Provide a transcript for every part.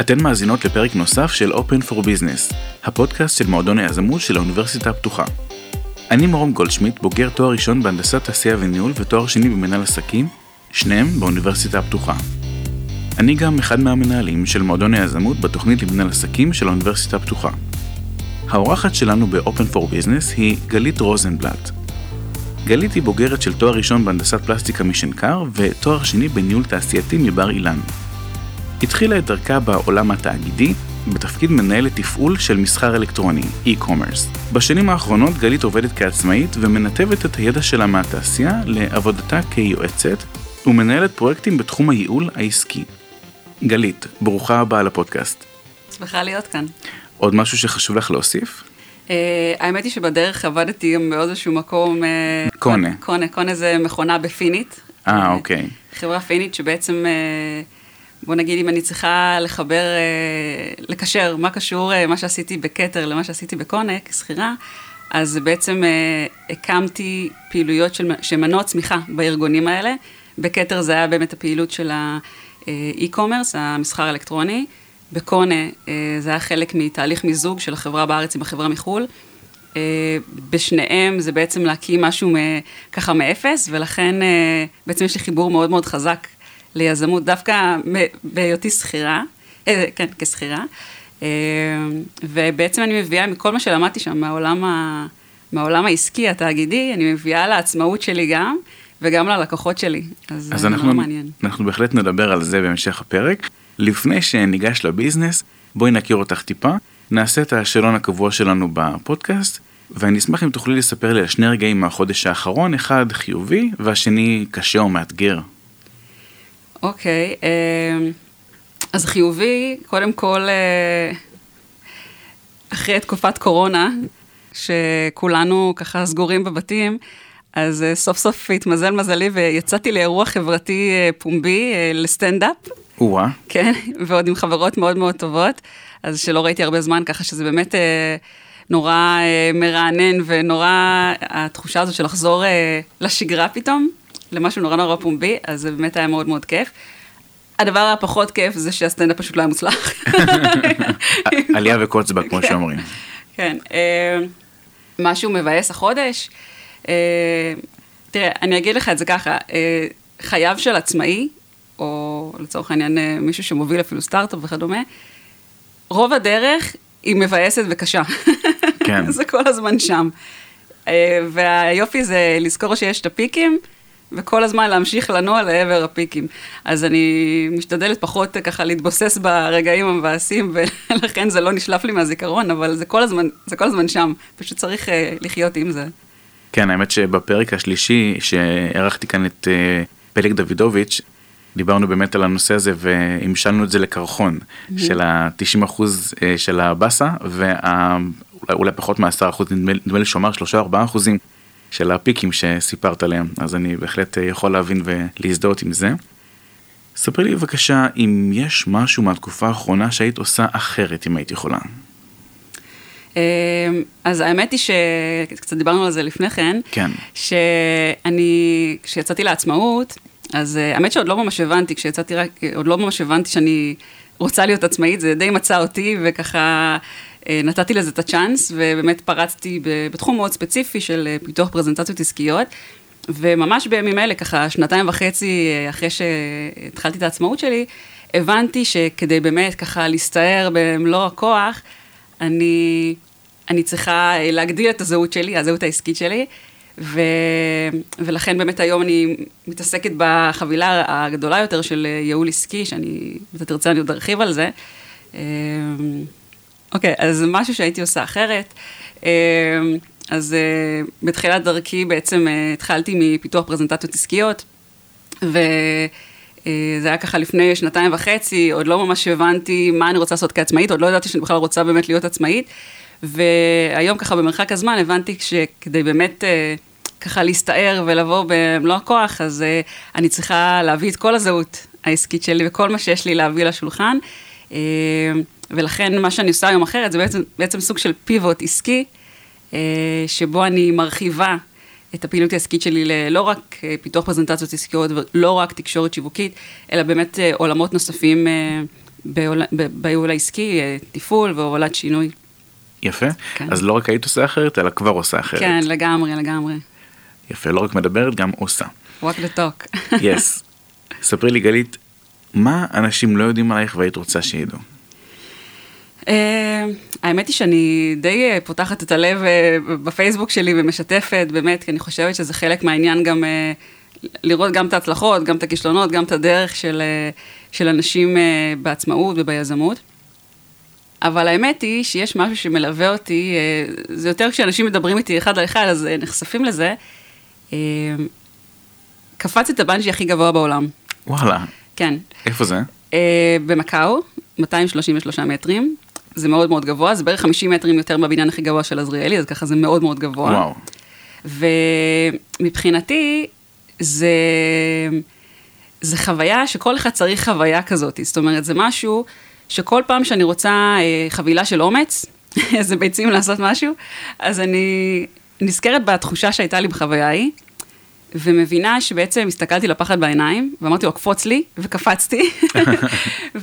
אתן מאזינות לפרק נוסף של Open for Business, הפודקאסט של מועדון היזמות של האוניברסיטה הפתוחה. אני מרום גולדשמיט, בוגר תואר ראשון בהנדסת תעשייה וניהול ותואר שני במנהל עסקים, שניהם באוניברסיטה הפתוחה. אני גם אחד מהמנהלים של מועדון היזמות בתוכנית למנהל עסקים של האוניברסיטה הפתוחה. האורחת שלנו ב-Open for Business היא גלית רוזנבלט. גלית היא בוגרת של תואר ראשון בהנדסת פלסטיקה משנקר ותואר שני בניהול תעשייתי מבר אילן. התחילה את דרכה בעולם התאגידי בתפקיד מנהלת תפעול של מסחר אלקטרוני, e-commerce. בשנים האחרונות גלית עובדת כעצמאית ומנתבת את הידע שלה מהתעשייה לעבודתה כיועצת ומנהלת פרויקטים בתחום הייעול העסקי. גלית, ברוכה הבאה לפודקאסט. שמחה להיות כאן. עוד משהו שחשוב לך להוסיף? Uh, האמת היא שבדרך עבדתי גם באיזשהו מקום... Uh, קונה. קונה, קונה זה מכונה בפינית. אה, אוקיי. חברה פינית שבעצם, uh, בוא נגיד אם אני צריכה לחבר, uh, לקשר מה קשור uh, מה שעשיתי בכתר למה שעשיתי בקונה כשכירה, אז בעצם uh, הקמתי פעילויות של, של מנוע צמיחה בארגונים האלה. בכתר זה היה באמת הפעילות של האי-קומרס, המסחר האלקטרוני. בקונה אה, זה היה חלק מתהליך מיזוג של החברה בארץ עם החברה מחו"ל. אה, בשניהם זה בעצם להקים משהו ככה מאפס, ולכן אה, בעצם יש לי חיבור מאוד מאוד חזק ליזמות, דווקא בהיותי שכירה, כן, כשכירה. ובעצם אני מביאה מכל מה שלמדתי שם מהעולם, ה, מהעולם העסקי, התאגידי, אני מביאה לעצמאות שלי גם, וגם ללקוחות שלי. אז, אז זה אנחנו, מעניין. אנחנו בהחלט נדבר על זה בהמשך הפרק. לפני שניגש לביזנס, בואי נכיר אותך טיפה, נעשה את השאלון הקבוע שלנו בפודקאסט, ואני אשמח אם תוכלי לספר לי על שני רגעים מהחודש האחרון, אחד חיובי והשני קשה או מאתגר. אוקיי, אה, אז חיובי, קודם כל, אה, אחרי תקופת קורונה, שכולנו ככה סגורים בבתים, אז אה, סוף סוף התמזל מזלי ויצאתי לאירוע חברתי פומבי לסטנדאפ. או-אה. כן, ועוד עם חברות מאוד מאוד טובות, אז שלא ראיתי הרבה זמן, ככה שזה באמת אה, נורא אה, מרענן ונורא, התחושה הזו של לחזור אה, לשגרה פתאום, למשהו נורא נורא פומבי, אז זה באמת היה מאוד מאוד כיף. הדבר הפחות כיף זה שהסטנדאפ פשוט לא היה מוצלח. עלייה וקוץ בה, כמו שאומרים. כן, אה, משהו מבאס החודש. אה, תראה, אני אגיד לך את זה ככה, אה, חייו של עצמאי או לצורך העניין מישהו שמוביל אפילו סטארט-אפ וכדומה, רוב הדרך היא מבאסת וקשה. כן. זה כל הזמן שם. והיופי זה לזכור שיש את הפיקים, וכל הזמן להמשיך לנוע לעבר הפיקים. אז אני משתדלת פחות ככה להתבוסס ברגעים המבאסים, ולכן זה לא נשלף לי מהזיכרון, אבל זה כל הזמן, זה כל הזמן שם, פשוט צריך uh, לחיות עם זה. כן, האמת שבפרק השלישי, שערכתי כאן את uh, פלג דוידוביץ', דיברנו באמת על הנושא הזה והמשלנו את זה לקרחון mm-hmm. של ה-90 אחוז אה, של הבאסה ואולי פחות מ-10 אחוז, נדמה לי שהוא אמר 3-4 אחוזים של הפיקים שסיפרת עליהם, אז אני בהחלט אה, יכול להבין ולהזדהות עם זה. ספרי לי בבקשה אם יש משהו מהתקופה האחרונה שהיית עושה אחרת אם היית יכולה. אה, אז האמת היא שקצת דיברנו על זה לפני כן, כן. שאני, כשיצאתי לעצמאות, אז uh, האמת שעוד לא ממש הבנתי, כשיצאתי רק, עוד לא ממש הבנתי שאני רוצה להיות עצמאית, זה די מצא אותי, וככה נתתי לזה את הצ'אנס, ובאמת פרצתי בתחום מאוד ספציפי של uh, פיתוח פרזנטציות עסקיות, וממש בימים אלה, ככה שנתיים וחצי אחרי שהתחלתי את העצמאות שלי, הבנתי שכדי באמת ככה להסתער במלוא הכוח, אני, אני צריכה להגדיל את הזהות שלי, הזהות העסקית שלי, ו... ולכן באמת היום אני מתעסקת בחבילה הגדולה יותר של ייעול עסקי, שאני, אם אתה תרצה אני עוד ארחיב על זה. אמ, אוקיי, אז משהו שהייתי עושה אחרת. אמ, אז אה, בתחילת דרכי בעצם אה, התחלתי מפיתוח פרזנטציות עסקיות, וזה אה, היה ככה לפני שנתיים וחצי, עוד לא ממש הבנתי מה אני רוצה לעשות כעצמאית, עוד לא ידעתי שאני בכלל רוצה באמת להיות עצמאית. והיום ככה במרחק הזמן הבנתי שכדי באמת ככה להסתער ולבוא במלוא הכוח, אז אני צריכה להביא את כל הזהות העסקית שלי וכל מה שיש לי להביא לשולחן. ולכן מה שאני עושה היום אחרת זה בעצם, בעצם סוג של פיבוט עסקי, uh, שבו אני מרחיבה את הפעילות העסקית שלי ללא רק uh, פיתוח פרזנטציות עסקיות ולא רק תקשורת שיווקית, אלא באמת uh, עולמות נוספים בייעול העסקי, אה, תפעול והובלת שינוי. יפה. כן. אז לא רק היית עושה אחרת, אלא כבר עושה אחרת. כן, לגמרי, לגמרי. יפה, לא רק מדברת, גם עושה. walk the talk. יס. ספרי לי, גלית, מה אנשים לא יודעים עלייך והיית רוצה שידעו? אה, האמת היא שאני די אה, פותחת את הלב אה, בפייסבוק שלי ומשתפת, באמת, כי אני חושבת שזה חלק מהעניין גם לראות גם את ההצלחות, גם את הכישלונות, גם את הדרך של, של אנשים בעצמאות וביזמות. אבל האמת היא שיש משהו שמלווה אותי, זה יותר כשאנשים מדברים איתי אחד על אחד, אז נחשפים לזה. קפצתי את הבנג'י הכי גבוה בעולם, וואלה, כן. איפה זה? במקאו, 233 מטרים. זה מאוד מאוד גבוה, זה בערך 50 מטרים יותר מהבניין הכי גבוה של עזריאלי, אז ככה זה מאוד מאוד גבוה. וואו. ומבחינתי, זה, זה חוויה שכל אחד צריך חוויה כזאת. זאת אומרת, זה משהו שכל פעם שאני רוצה אה, חבילה של אומץ, איזה ביצים לעשות משהו, אז אני נזכרת בתחושה שהייתה לי בחוויה ההיא, ומבינה שבעצם הסתכלתי לפחד בעיניים, ואמרתי לו, קפוץ לי, וקפצתי.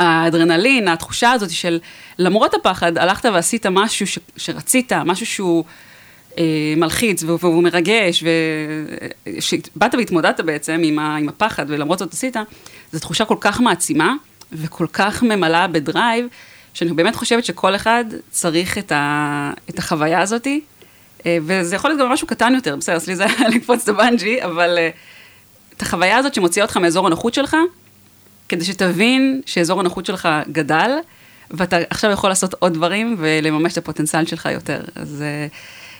והאדרנלין, התחושה הזאת של למרות הפחד, הלכת ועשית משהו ש, שרצית, משהו שהוא אה, מלחיץ והוא, מרגש, ושבאת והתמודדת בעצם עם, ה, עם הפחד, ולמרות זאת עשית, זו תחושה כל כך מעצימה, וכל כך ממלאה ב drive, שאני באמת חושבת שכל אחד צריך את, ה, את החוויה הזאתי. אה, וזה יכול להיות גם משהו קטן יותר, בסדר, אצלי זה היה לקפוץ את הבנג'י, אבל אה, את החוויה הזאת שמוציאה אותך מאזור הנוחות שלך, כדי שתבין שאזור הנוחות שלך גדל, ואתה עכשיו יכול לעשות עוד דברים ולממש את הפוטנציאל שלך יותר. אז אה,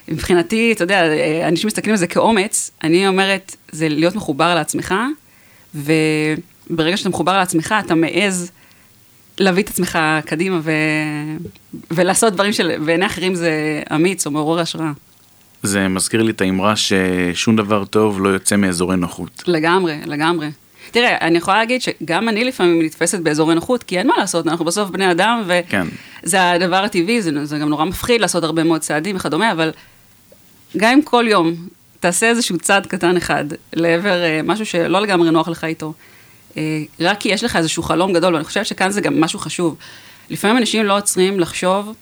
מבחינתי, אתה יודע, אנשים מסתכלים על זה כאומץ, אני אומרת, זה להיות מחובר לעצמך, וברגע שאתה מחובר לעצמך, אתה מעז להביא את עצמך קדימה ו... ולעשות דברים שבעיני אחרים זה אמיץ או מעורר השראה. זה מזכיר לי את האמרה ששום דבר טוב לא יוצא מאזורי נוחות. לגמרי, לגמרי. תראה, אני יכולה להגיד שגם אני לפעמים נתפסת באזורי נוחות, כי אין מה לעשות, אנחנו בסוף בני אדם, וזה כן. הדבר הטבעי, זה, זה גם נורא מפחיד לעשות הרבה מאוד צעדים וכדומה, אבל גם אם כל יום תעשה איזשהו צעד קטן אחד לעבר אה, משהו שלא לגמרי נוח לך איתו, אה, רק כי יש לך איזשהו חלום גדול, ואני חושבת שכאן זה גם משהו חשוב. לפעמים אנשים לא עוצרים לחשוב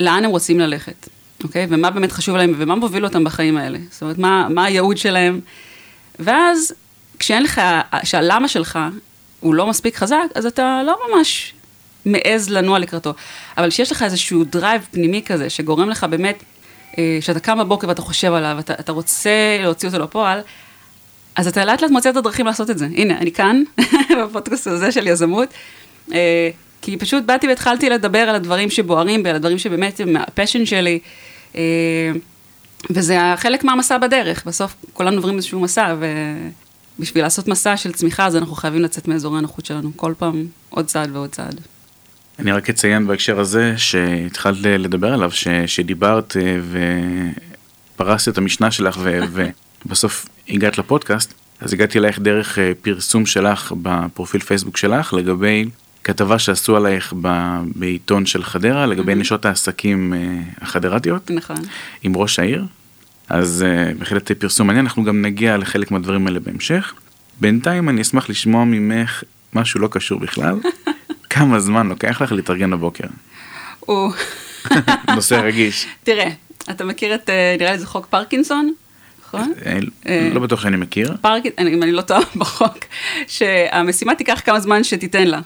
לאן הם רוצים ללכת, אוקיי? ומה באמת חשוב להם, ומה מוביל אותם בחיים האלה. זאת אומרת, מה, מה הייעוד שלהם. ואז, כשאין לך, שהלמה שלך הוא לא מספיק חזק, אז אתה לא ממש מעז לנוע לקראתו. אבל כשיש לך איזשהו drive פנימי כזה, שגורם לך באמת, אה, שאתה קם בבוקר ואתה חושב עליו, אתה, אתה רוצה להוציא אותו לפועל, אז אתה לאט לאט מוצא את הדרכים לעשות את זה. הנה, אני כאן, בפודקאסט הזה של יזמות, אה, כי פשוט באתי והתחלתי לדבר על הדברים שבוערים בי, על הדברים שבאמת הם ה passion שלי, אה, וזה חלק מהמסע בדרך. בסוף כולנו עוברים איזשהו מסע, ובשביל לעשות מסע של צמיחה, אז אנחנו חייבים לצאת מאזורי הנוחות שלנו, כל פעם עוד צעד ועוד צעד. אני רק אציין בהקשר הזה שהתחלת לדבר עליו, ש, שדיברת אה, ופרסת את המשנה שלך ו, ובסוף הגעת לפודקאסט, אז הגעתי אלייך דרך אה, פרסום שלך בפרופיל פייסבוק שלך לגבי כתבה שעשו עלייך ב, בעיתון של חדרה לגבי. נשות העסקים אה, החדרתיות נכון. עם ראש העיר. אז אה, בהחלט פרסום מעניין, אנחנו גם נגיע לחלק מהדברים האלה בהמשך. בינתיים אני אשמח לשמוע ממך משהו לא קשור בכלל. כמה זמן לוקח לך להתארגן בבוקר? הוא, נושא רגיש. תראה, אתה מכיר את, אה, נראה לי זה חוק פרקינסון, נכון? אה. לא בטוח שאני מכיר. פרק, אני- אם אני לא טועה בחוק, שהמשימה תיקח כמה זמן שתיתן לה.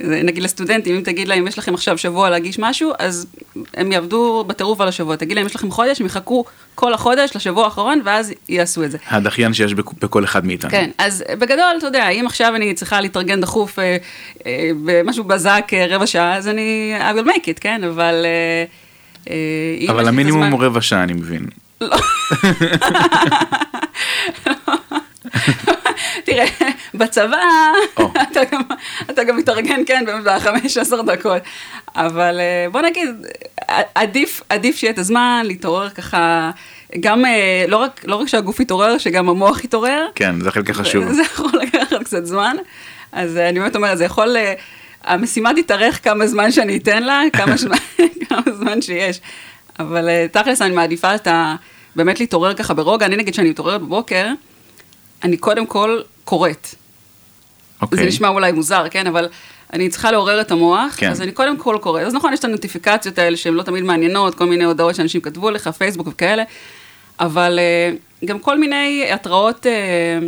אה, נגיד לסטודנטים, אם תגיד להם, יש לכם עכשיו שבוע להגיש משהו, אז הם יעבדו בטירוף על השבוע. תגיד להם, יש לכם חודש, הם יחכו כל החודש לשבוע האחרון, ואז יעשו את זה. הדחיין שיש בכ- בכל אחד מאיתנו. כן, אז בגדול, אתה יודע, אם עכשיו אני צריכה להתארגן דחוף אה, אה, במשהו בזק אה, רבע שעה, אז אני, I will make it, כן? אבל... אה, אה, אבל המינימום הזמן- הוא רבע שעה אני מבין. תראה, בצבא. אתה גם- אתה גם מתארגן, כן, בחמש עשר דקות. אבל אה, בוא נגיד, עדיף, עדיף שיהיה את הזמן להתעורר ככה, גם, אה, לא רק, לא רק שהגוף יתעורר, שגם המוח יתעורר. כן, זה החלק החשוב. זה יכול לקחת קצת זמן. אז אה, אני באמת אומרת, זה יכול, המשימה תתארך כמה זמן שאני אתן לה, כמה זמן, כמה זמן שיש. אבל תכלס אני מעדיפה את ה... באמת להתעורר ככה ברוגע. אני נגיד שאני מתעוררת בבוקר, אני קודם כל קוראת. אוקיי. זה נשמע אולי מוזר, כן? אבל אני צריכה לעורר את המוח, כן. אז אני קודם כל קוראת. אז נכון, יש את הנוטיפיקציות האלה שהן לא תמיד מעניינות, כל מיני הודעות שאנשים כתבו לך, פייסבוק וכאלה, אבל אה, גם כל מיני התראות אה,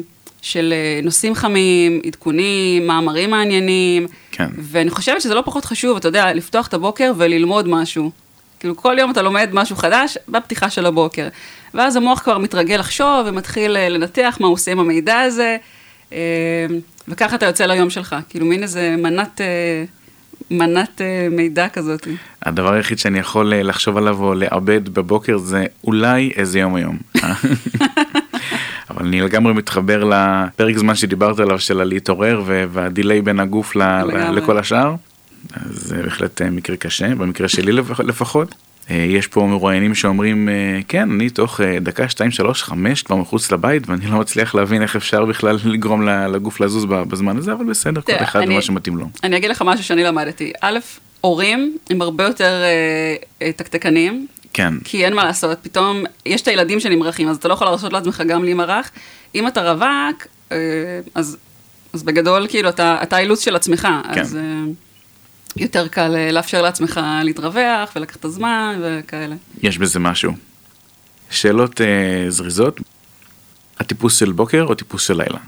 של אה, נושאים חמים, עדכונים, מאמרים מעניינים. כן. ואני חושבת שזה לא פחות חשוב, אתה יודע, לפתוח את הבוקר וללמוד משהו. כאילו, כל יום אתה לומד משהו חדש בפתיחה של הבוקר. ואז המוח כבר מתרגל לחשוב ומתחיל אה, לנתח מה הוא עושה עם המידע הזה, אה, וככה אתה יוצא ליום שלך. כאילו, מין איזה מנת, אה, מנת מידע כזאת. הדבר היחיד שאני יכול לחשוב עליו או לעבד בבוקר זה אולי איזה יום היום. אבל אני לגמרי מתחבר לפרק זמן שדיברת עליו של הלהתעורר והדיליי בין הגוף ל-. לכל השאר. אז זה בהחלט מקרה קשה, במקרה שלי לפח- לפחות. אה, יש פה מרואיינים שאומרים, אה, כן, אני תוך אה, דקה, שתיים, שלוש, חמש כבר מחוץ לבית, ואני לא מצליח להבין איך אפשר בכלל לגרום לגוף לזוז בזמן הזה, אבל בסדר, כל אחד ומה שמתאים לו. אני אגיד לך משהו שאני למדתי. א', הורים הם הרבה יותר תקתקנים, כן, כי אין מה לעשות, פתאום יש את הילדים שנמרחים, אז אתה לא יכול להרשות לעצמך גם להימרח. אם אתה רווק, אז, אז בגדול, כאילו, אתה, אתה האילוץ של עצמך, כן. אז יותר קל אה, לאפשר לעצמך להתרווח ולקחת את הזמן וכאלה. יש בזה משהו. שאלות אה, זריזות, הטיפוס של בוקר או טיפוס של לילה?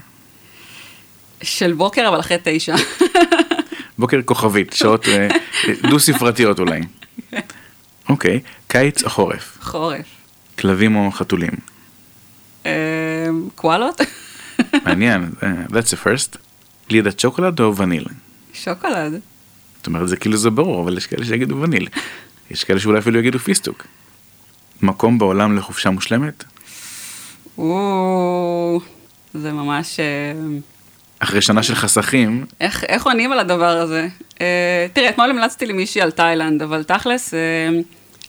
של בוקר, אבל אחרי תשע. בוקר כוכבית, שעות אה, דו ספרתיות אולי. אוקיי, קיץ או חורף? חורף. כלבים או חתולים? אה, קואלות? מעניין, that's a first. גלידת שוקולד או וניל? שוקולד. זאת אומרת זה כאילו זה ברור, אבל יש כאלה שיגידו וניל. יש כאלה שאולי אפילו יגידו פיסטוק. מקום בעולם לחופשה מושלמת? או, זה ממש... אה, אחרי שנה של חסכים, איך, איך עונים על הדבר הזה? Uh, תראה, אתמול המלצתי למישהי על תאילנד, אבל תכלס, uh,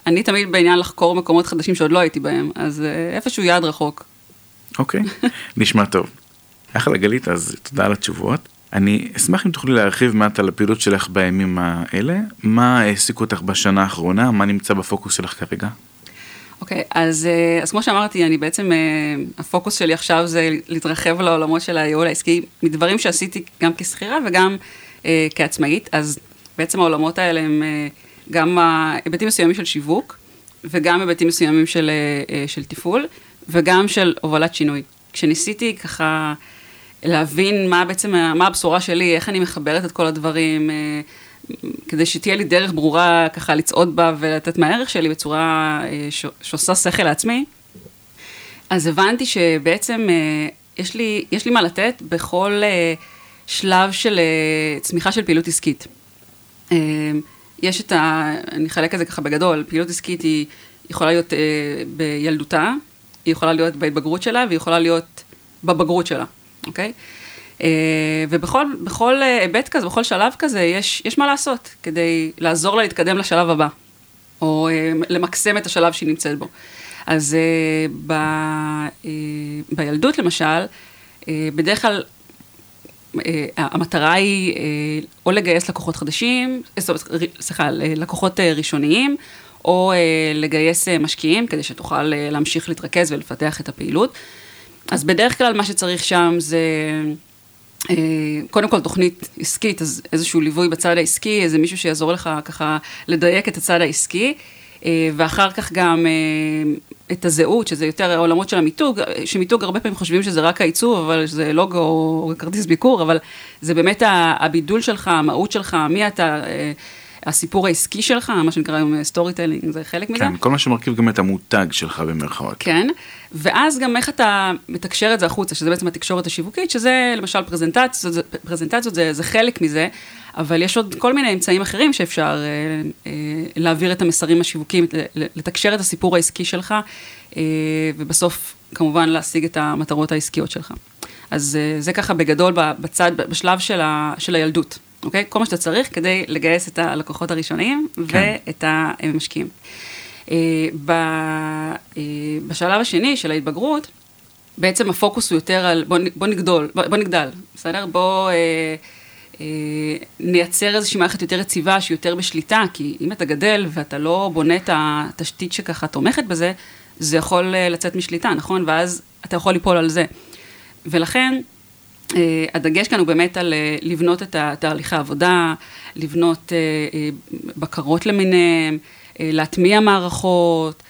אני תמיד בעניין לחקור מקומות חדשים שעוד לא הייתי בהם, אז uh, איפשהו יעד רחוק. אוקיי, נשמע טוב. אחלה גלית, אז תודה על התשובות. אני אשמח אם תוכלי להרחיב מעט על הפעילות שלך בימים האלה. מה העסיק אותך בשנה האחרונה? מה נמצא בפוקוס שלך כרגע? אוקיי, אז, uh, אז כמו שאמרתי, אני בעצם, uh, הפוקוס שלי עכשיו זה להתרחב לעולמות של הייעול העסקי, מדברים שעשיתי גם כשכירה וגם uh, כעצמאית, אז בעצם העולמות האלה הם uh, גם היבטים מסוימים של שיווק, וגם היבטים מסוימים של, uh, uh, של תפעול, וגם של הובלת שינוי. כשניסיתי ככה להבין מה בעצם, מה הבשורה שלי, איך אני מחברת את כל הדברים, אה, כדי שתהיה לי דרך ברורה ככה לצעוד בה ולתת מהערך שלי בצורה אה, שעושה שכל לעצמי, אז הבנתי שבעצם אה, יש לי, יש לי מה לתת בכל שלב של צמיחה של פעילות עסקית. יש את ה... אני אחלק את זה ככה בגדול, פעילות עסקית היא יכולה להיות בילדותה, היא יכולה להיות בהתבגרות שלה, והיא יכולה להיות בבגרות שלה, אוקיי? אה, ובכל בכל אה, היבט כזה, בכל שלב כזה, יש, יש מה לעשות כדי לעזור לה להתקדם לשלב הבא, או אה, למקסם את השלב שהיא נמצאת בו. אז ב, בילדות למשל, בדרך כלל אה, המטרה היא אה, או לגייס לקוחות חדשים, סליחה, לקוחות אה, ראשוניים, או אה, לגייס אה, משקיעים כדי שתוכל אה, להמשיך להתרכז ולפתח את הפעילות. אז בדרך כלל מה שצריך שם זה אה, קודם כל תוכנית עסקית, אז איזשהו ליווי בצד העסקי, איזה מישהו שיעזור לך ככה לדייק את הצד העסקי, אה, ואחר כך גם אה, את הזהות, שזה יותר העולמות של המיתוג, שמיתוג הרבה פעמים חושבים שזה רק העיצוב, אבל זה לוגו או כרטיס ביקור, אבל זה באמת הבידול שלך, המהות שלך, מי אתה, הסיפור העסקי שלך, מה שנקרא היום storytelling, זה חלק מזה. כן, כל מה שמרכיב גם את המותג שלך במרכאות. כן, ואז גם איך אתה מתקשר את זה החוצה, שזה בעצם התקשורת השיווקית, שזה למשל פרזנטציות, זה- פרזנטציות זה, זה חלק מזה, אבל יש עוד כל מיני אמצעים אחרים שאפשר אה, אה, להעביר את המסרים השיווקיים, לתקשר את הסיפור העסקי שלך, אה, ובסוף כמובן להשיג את המטרות העסקיות שלך. אז אה, זה ככה בגדול בצד, בשלב של, ה, של הילדות, אוקיי? כל מה שאתה צריך כדי לגייס את הלקוחות הראשוניים כן. ואת המשקיעים. אה, אה, בשלב השני של ההתבגרות, בעצם הפוקוס הוא יותר על בוא, בוא נגדול, בוא, בוא נגדל, בסדר? בוא אה, אה, נייצר איזושהי מערכת יותר יציבה, שהיא יותר בשליטה, כי אם אתה גדל ואתה לא בונה את התשתית שככה תומכת בזה, זה יכול אה, לצאת משליטה, נכון? ואז אתה יכול ליפול על זה. ולכן, הדגש כאן הוא באמת על לבנות את תהליכי העבודה, לבנות בקרות למיניהם, להטמיע מערכות,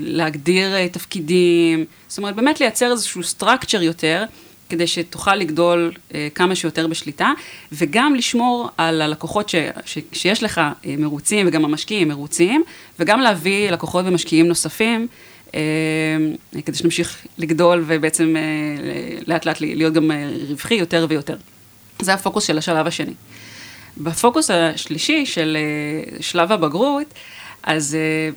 להגדיר תפקידים, זאת אומרת באמת לייצר איזשהו structure יותר. כדי שתוכל לגדול אה, כמה שיותר בשליטה, וגם לשמור על הלקוחות ש, ש, שיש לך אה, מרוצים, וגם המשקיעים מרוצים, וגם להביא לקוחות ומשקיעים נוספים, אה, כדי שנמשיך לגדול ובעצם אה, לאט לאט להיות גם אה, רווחי יותר ויותר. זה הפוקוס של השלב השני. בפוקוס השלישי של אה, שלב הבגרות, אז אה,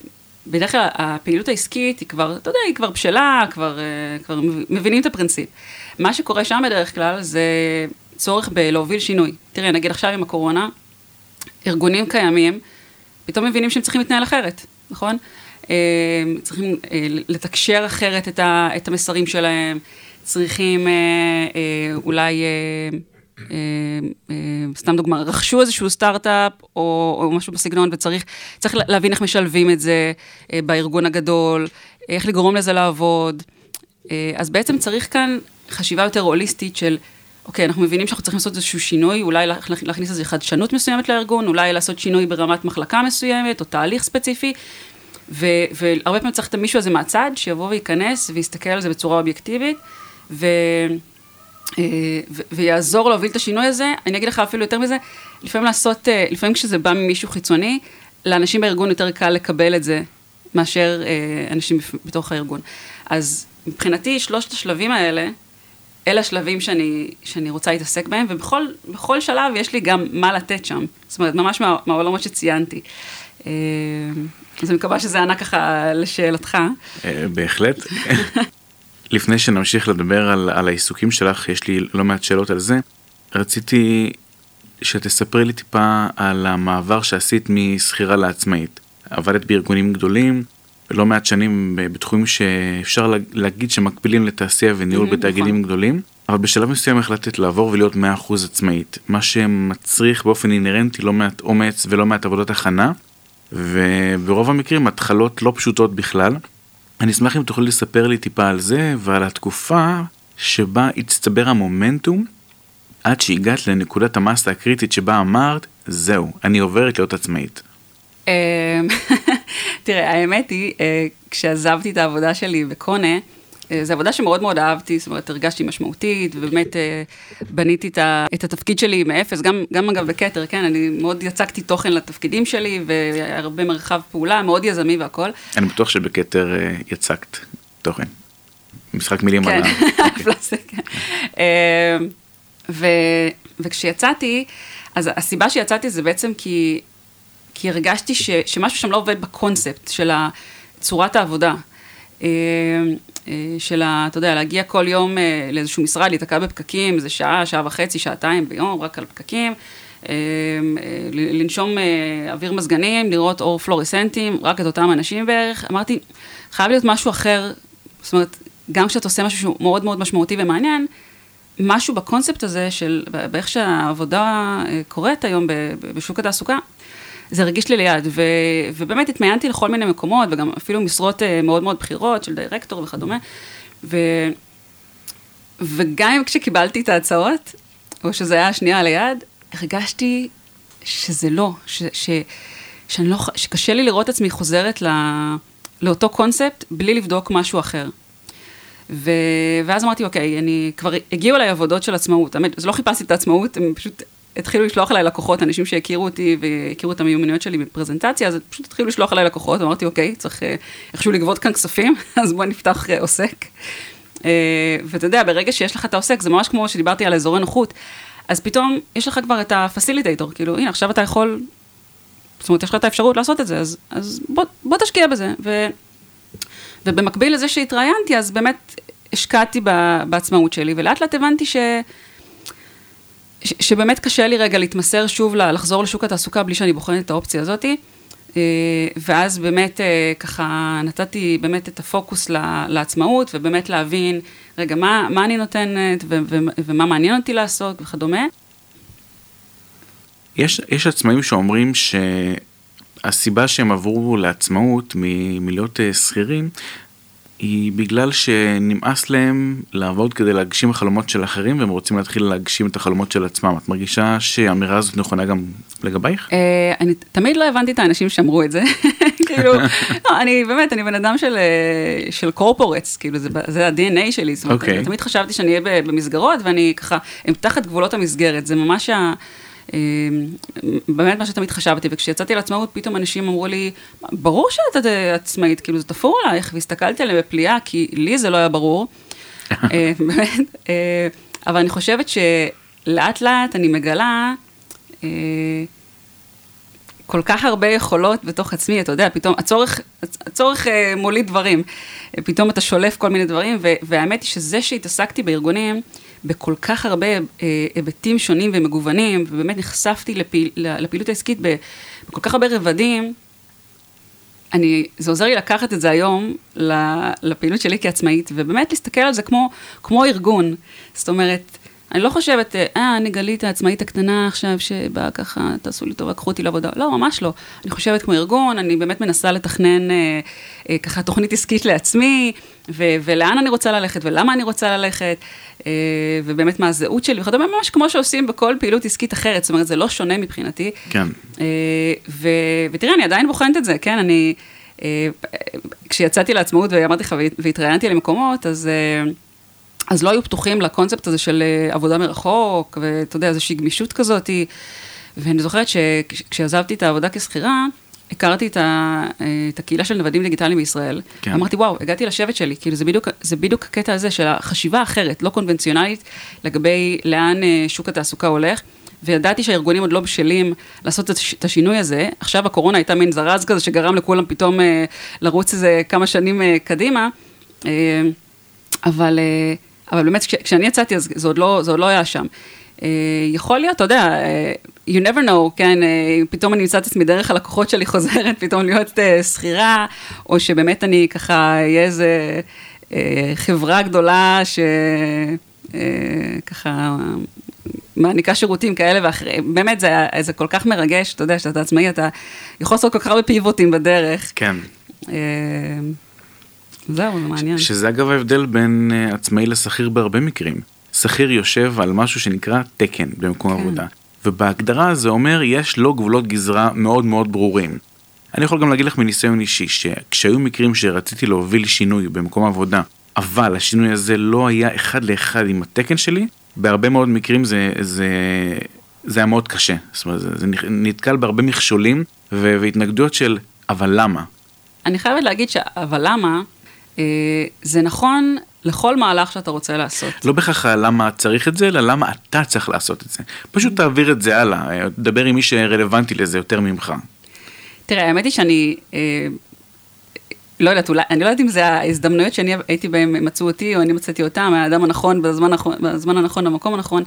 בדרך כלל הפעילות העסקית היא כבר, אתה יודע, היא כבר בשלה, כבר, אה, כבר מבינים את הפרינציפ. מה שקורה שם בדרך כלל זה צורך בלהוביל שינוי. תראה, נגיד עכשיו עם הקורונה, ארגונים קיימים, פתאום מבינים שהם צריכים להתנהל אחרת, נכון? אה, צריכים אה, לתקשר אחרת את המסרים שלהם, צריכים אולי... סתם דוגמה, רכשו איזשהו סטארט-אפ או, או משהו בסגנון וצריך להבין איך משלבים את זה בארגון הגדול, איך לגרום לזה לעבוד. אז בעצם צריך כאן חשיבה יותר הוליסטית של, אוקיי, אנחנו מבינים שאנחנו צריכים לעשות איזשהו שינוי, אולי להכניס איזו חדשנות מסוימת לארגון, אולי לעשות שינוי ברמת מחלקה מסוימת, או תהליך ספציפי, ו, והרבה פעמים צריך את המישהו הזה מהצד, שיבוא וייכנס ויסתכל על זה בצורה אובייקטיבית, ו... אה, ו- ויעזור להוביל את השינוי הזה, אני אגיד לך אפילו יותר מזה, לפעמים לעשות, אה, לפעמים כשזה בא ממישהו חיצוני, לאנשים בארגון יותר קל לקבל את זה, מאשר אה, אנשים בתוך הארגון. אז מבחינתי, שלושת השלבים האלה, אלה השלבים שאני, שאני רוצה להתעסק בהם, ובכל שלב יש לי גם מה לתת שם. זאת אומרת, ממש מה, מהעולמות שציינתי. אז אני מקווה שזה ענה ככה לשאלתך. אה, בהחלט. לפני שנמשיך לדבר על, על העיסוקים שלך, יש לי לא מעט שאלות על זה. רציתי שתספרי לי טיפה על המעבר שעשית משכירה לעצמאית. עבדת בארגונים גדולים, לא מעט שנים בתחומים שאפשר להגיד שמקבילים לתעשייה וניהול mm-hmm, בתאגידים נכון. גדולים, אבל בשלב מסוים החלטת לעבור ולהיות 100% עצמאית, מה שמצריך באופן אינהרנטי לא מעט אומץ ולא מעט עבודות הכנה, וברוב המקרים התחלות לא פשוטות בכלל. אני אשמח אם תוכלי לספר לי טיפה על זה ועל התקופה שבה הצטבר המומנטום עד שהגעת לנקודת המאסה הקריטית שבה אמרת, זהו, אני עוברת להיות עצמאית. אמ, תראה, האמת היא, אה, כשעזבתי את העבודה שלי בקונה, זו עבודה שמאוד מאוד אהבתי, זאת אומרת, הרגשתי משמעותית, ובאמת אה, בניתי את התפקיד שלי מאפס, גם, גם אגב בכתר, כן, אני מאוד יצקתי תוכן לתפקידים שלי, והרבה מרחב פעולה, מאוד יזמי והכל. אני בטוח שבכתר יצקת תוכן. משחק מילים כן, על הפלסטיק. כן. וכשיצאתי, אז הסיבה שיצאתי זה בעצם כי כי הרגשתי ש, שמשהו שם לא עובד בקונספט של צורת העבודה. אה, אה, של ה... אתה יודע, להגיע כל יום אה, לאיזשהו משרד, להתקע בפקקים, איזה שעה, שעה וחצי, שעתיים ביום, רק על פקקים. לנשום אוויר מזגנים, לראות אור פלוריסנטים, רק את אותם אנשים בערך. אמרתי, חייב להיות משהו אחר, זאת אומרת, גם כשאתה עושה משהו שהוא מאוד מאוד משמעותי ומעניין, משהו בקונספט הזה של, באיך שהעבודה קורית היום בשוק התעסוקה, זה הרגיש לי ליד, ו, ובאמת התמיינתי לכל מיני מקומות, וגם אפילו משרות אה, מאוד מאוד בכירות של דירקטור וכדומה, ו, וגם כשקיבלתי את ההצעות, או שזה היה השנייה על היד, הרגשתי שזה לא, ש, ש, שאני לא, שקשה לי לראות עצמי חוזרת לא, לאותו קונספט בלי לבדוק משהו אחר. ו... ואז אמרתי, אוקיי, אני כבר, הגיעו אליי עבודות של עצמאות, האמת, אז לא חיפשתי את העצמאות, הם פשוט התחילו לשלוח אליי לקוחות, אנשים שהכירו אותי והכירו את המיומנויות שלי בפרזנטציה, אז פשוט התחילו לשלוח אליי לקוחות, אמרתי, אוקיי, צריך אה, איכשהו לגבות כאן כספים, אז בוא נפתח אה, עוסק. אה, ואתה יודע, ברגע שיש לך את העוסק, זה ממש כמו שדיברתי על אזורי נוחות, אז פתאום יש לך כבר את הפסיליטייטור, כאילו, הנה, עכשיו אתה יכול, זאת אומרת, יש לך את האפשרות לעשות את זה, אז, אז בוא, בוא תשקיע בזה. ו, ובמקביל לזה שהתראיינתי, אז באמת השקעתי בעצמאות שלי, ולאט לאט הבנתי ש... שבאמת קשה לי רגע להתמסר שוב, לחזור לשוק התעסוקה בלי שאני בוחנת את האופציה הזאתי. אה, ואז באמת אה, ככה נתתי באמת את הפוקוס לעצמאות, ובאמת להבין, רגע, מה, מה אני נותנת ו, ו, ומה מעניין אותי לעשות וכדומה. יש, יש עצמאים שאומרים שהסיבה שהם עברו לעצמאות מלהיות אה, שכירים, היא בגלל שנמאס להם לעבוד כדי להגשים חלומות של אחרים והם רוצים להתחיל להגשים את החלומות של עצמם. את מרגישה שהאמירה הזאת נכונה גם לגבייך? אה, אני תמיד לא הבנתי את האנשים שאמרו את זה. כאילו, לא, אני באמת, אני בן אדם של, אה, של קורפורטס, כאילו זה, זה ה-DNA שלי, זאת אומרת, okay. אוקיי. תמיד חשבתי שאני אהיה במסגרות ואני ככה, הם תחת גבולות המסגרת, זה ממש ה... אה, באמת מה שתמיד חשבתי, וכשיצאתי לעצמאות, פתאום אנשים אמרו לי, ברור שאת עצמאית, כאילו זה תפור עלייך, והסתכלתי עליהם בפליאה, כי לי זה לא היה ברור, אה, באמת, אה, אבל אני חושבת שלאט לאט אני מגלה כל כך הרבה יכולות בתוך עצמי, אתה יודע, פתאום הצורך, הצורך מוליד דברים, פתאום אתה שולף כל מיני דברים, והאמת היא שזה שהתעסקתי בארגונים, בכל כך הרבה אה, היבטים שונים ומגוונים, ובאמת נחשפתי לפעיל, לפעילות העסקית בכל כך הרבה רבדים, אני, זה עוזר לי לקחת את זה היום לפעילות שלי כעצמאית, ובאמת להסתכל על זה כמו, כמו ארגון. זאת אומרת, אני לא חושבת, אה, אני גלית העצמאית הקטנה עכשיו, שבאה ככה, תעשו לי טובה, קחו אותי לעבודה. לא, ממש לא. אני חושבת כמו ארגון, אני באמת מנסה לתכנן אה, אה, ככה תוכנית עסקית לעצמי, ו- ולאן אני רוצה ללכת, ולמה אני רוצה ללכת, אה, ובאמת מה הזהות שלי, וכדומה, ממש כמו שעושים בכל פעילות עסקית אחרת, זאת אומרת, זה לא שונה מבחינתי. כן. אה, ו- ותראה, אני עדיין בוחנת את זה, כן, אני... אה, כשיצאתי לעצמאות ואמרתי לך והתראיינתי למקומות, אז... אה, אז לא היו פתוחים לקונספט הזה של אה, עבודה מרחוק, ואתה יודע, איזושהי גמישות כזאת. ואני זוכרת שכשעזבתי את העבודה כשכירה, הכרתי את, ה, אה, את הקהילה של נוודים דיגיטליים בישראל. כן. אמרתי, וואו, הגעתי לשבט שלי, כאילו זה בדיוק, זה בדיוק הקטע הזה של החשיבה האחרת, לא קונבנציונלית, לגבי לאן אה, שוק התעסוקה הולך. וידעתי שהארגונים עוד לא בשלים לעשות את השינוי הזה. עכשיו הקורונה הייתה מין זרז כזה שגרם לכולם פתאום לרוץ איזה כמה שנים קדימה. אבל, אבל באמת, כש, כשאני יצאתי, אז זה עוד לא, זה עוד לא היה שם. Uh, יכול להיות, אתה יודע, uh, you never know, כן, uh, פתאום אני אמצא את עצמי דרך הלקוחות שלי חוזרת, פתאום להיות uh, שכירה, או שבאמת אני ככה, אהיה איזה uh, חברה גדולה שככה uh, מעניקה שירותים כאלה ואחרים. באמת, זה, זה כל כך מרגש, אתה יודע, שאתה עצמאי, אתה יכול לעשות כל כך הרבה פיבוטים בדרך. כן. זהו, זה מעניין. שזה אגב ההבדל בין uh, עצמאי לשכיר בהרבה מקרים. שכיר יושב על משהו שנקרא תקן במקום כן. עבודה, ובהגדרה זה אומר יש לו גבולות גזרה מאוד מאוד ברורים. אני יכול גם להגיד לך מניסיון אישי, שכשהיו מקרים שרציתי להוביל שינוי במקום עבודה, אבל השינוי הזה לא היה אחד לאחד עם התקן שלי, בהרבה מאוד מקרים זה, זה, זה היה מאוד קשה. זאת אומרת, זה, זה נתקל בהרבה מכשולים והתנגדויות של אבל למה? אני חייבת להגיד ש"אבל למה" זה נכון לכל מהלך שאתה רוצה לעשות. לא בהכרח למה צריך את זה, אלא למה אתה צריך לעשות את זה. פשוט תעביר את זה הלאה, תדבר עם מי שרלוונטי לזה יותר ממך. תראה, האמת היא שאני, אה, לא יודעת, אולי, אני לא יודעת אם זה ההזדמנויות שאני הייתי בהן, מצאו אותי, או אני מצאתי אותם, האדם הנכון, בזמן, בזמן הנכון, במקום הנכון,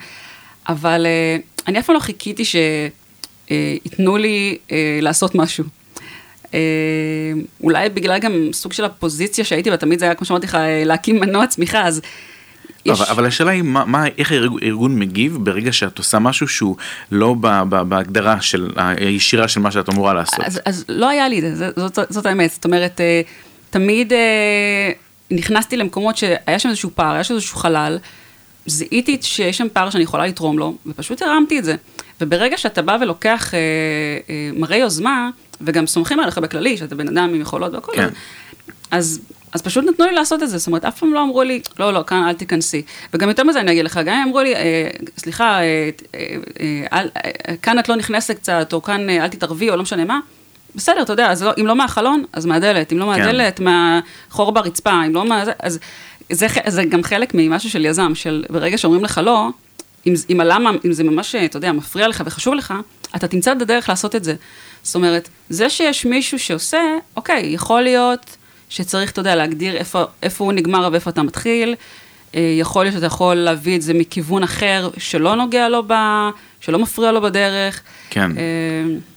אבל אה, אני אף פעם לא חיכיתי שייתנו לי לעשות משהו. אה, אולי בגלל גם סוג של הפוזיציה שהייתי בה, תמיד זה היה, כמו שאמרתי לך, להקים מנוע צמיחה, אז... יש... אבל, אבל השאלה היא, מה, מה, איך הארגון מגיב ברגע שאת עושה משהו שהוא לא ב, ב, בהגדרה של, הישירה של מה שאת אמורה לעשות? אז, אז לא היה לי את זה, זאת, זאת האמת. זאת אומרת, אה, תמיד אה, נכנסתי למקומות שהיה שם איזשהו פער, היה שם איזשהו חלל, זיהיתי שיש שם פער שאני יכולה לתרום לו, ופשוט הרמתי את זה. וברגע שאתה בא ולוקח אה, אה, מראה יוזמה, וגם סומכים עליך בכללי, שאתה בן אדם עם יכולות והכל, כן. אז, אז פשוט נתנו לי לעשות את זה, זאת אומרת, אף פעם לא אמרו לי, לא, לא, כאן אל תיכנסי. וגם יותר מזה אני אגיד לך, גם אם אמרו לי, אה, סליחה, אה, אה, אה, אה, כאן את לא נכנסת קצת, או כאן אה, אל תתערבי, או לא משנה מה, בסדר, אתה יודע, אז לא, אם לא מהחלון, אז מהדלת, אם לא כן. מהדלת, כן. מהחור ברצפה, אם לא מה... אז זה, זה גם חלק ממשהו של יזם, של ברגע שאומרים לך לא, אם, אם הלמה, אם זה ממש, אתה יודע, מפריע לך וחשוב לך, אתה תמצא את הדרך לעשות את זה. זאת אומרת, זה שיש מישהו שעושה, אוקיי, יכול להיות שצריך, אתה יודע, להגדיר איפה, איפה הוא נגמר ואיפה אתה מתחיל. אה, יכול להיות שאתה יכול להביא את זה מכיוון אחר שלא נוגע לו ב... שלא מפריע לו בדרך. כן. אה,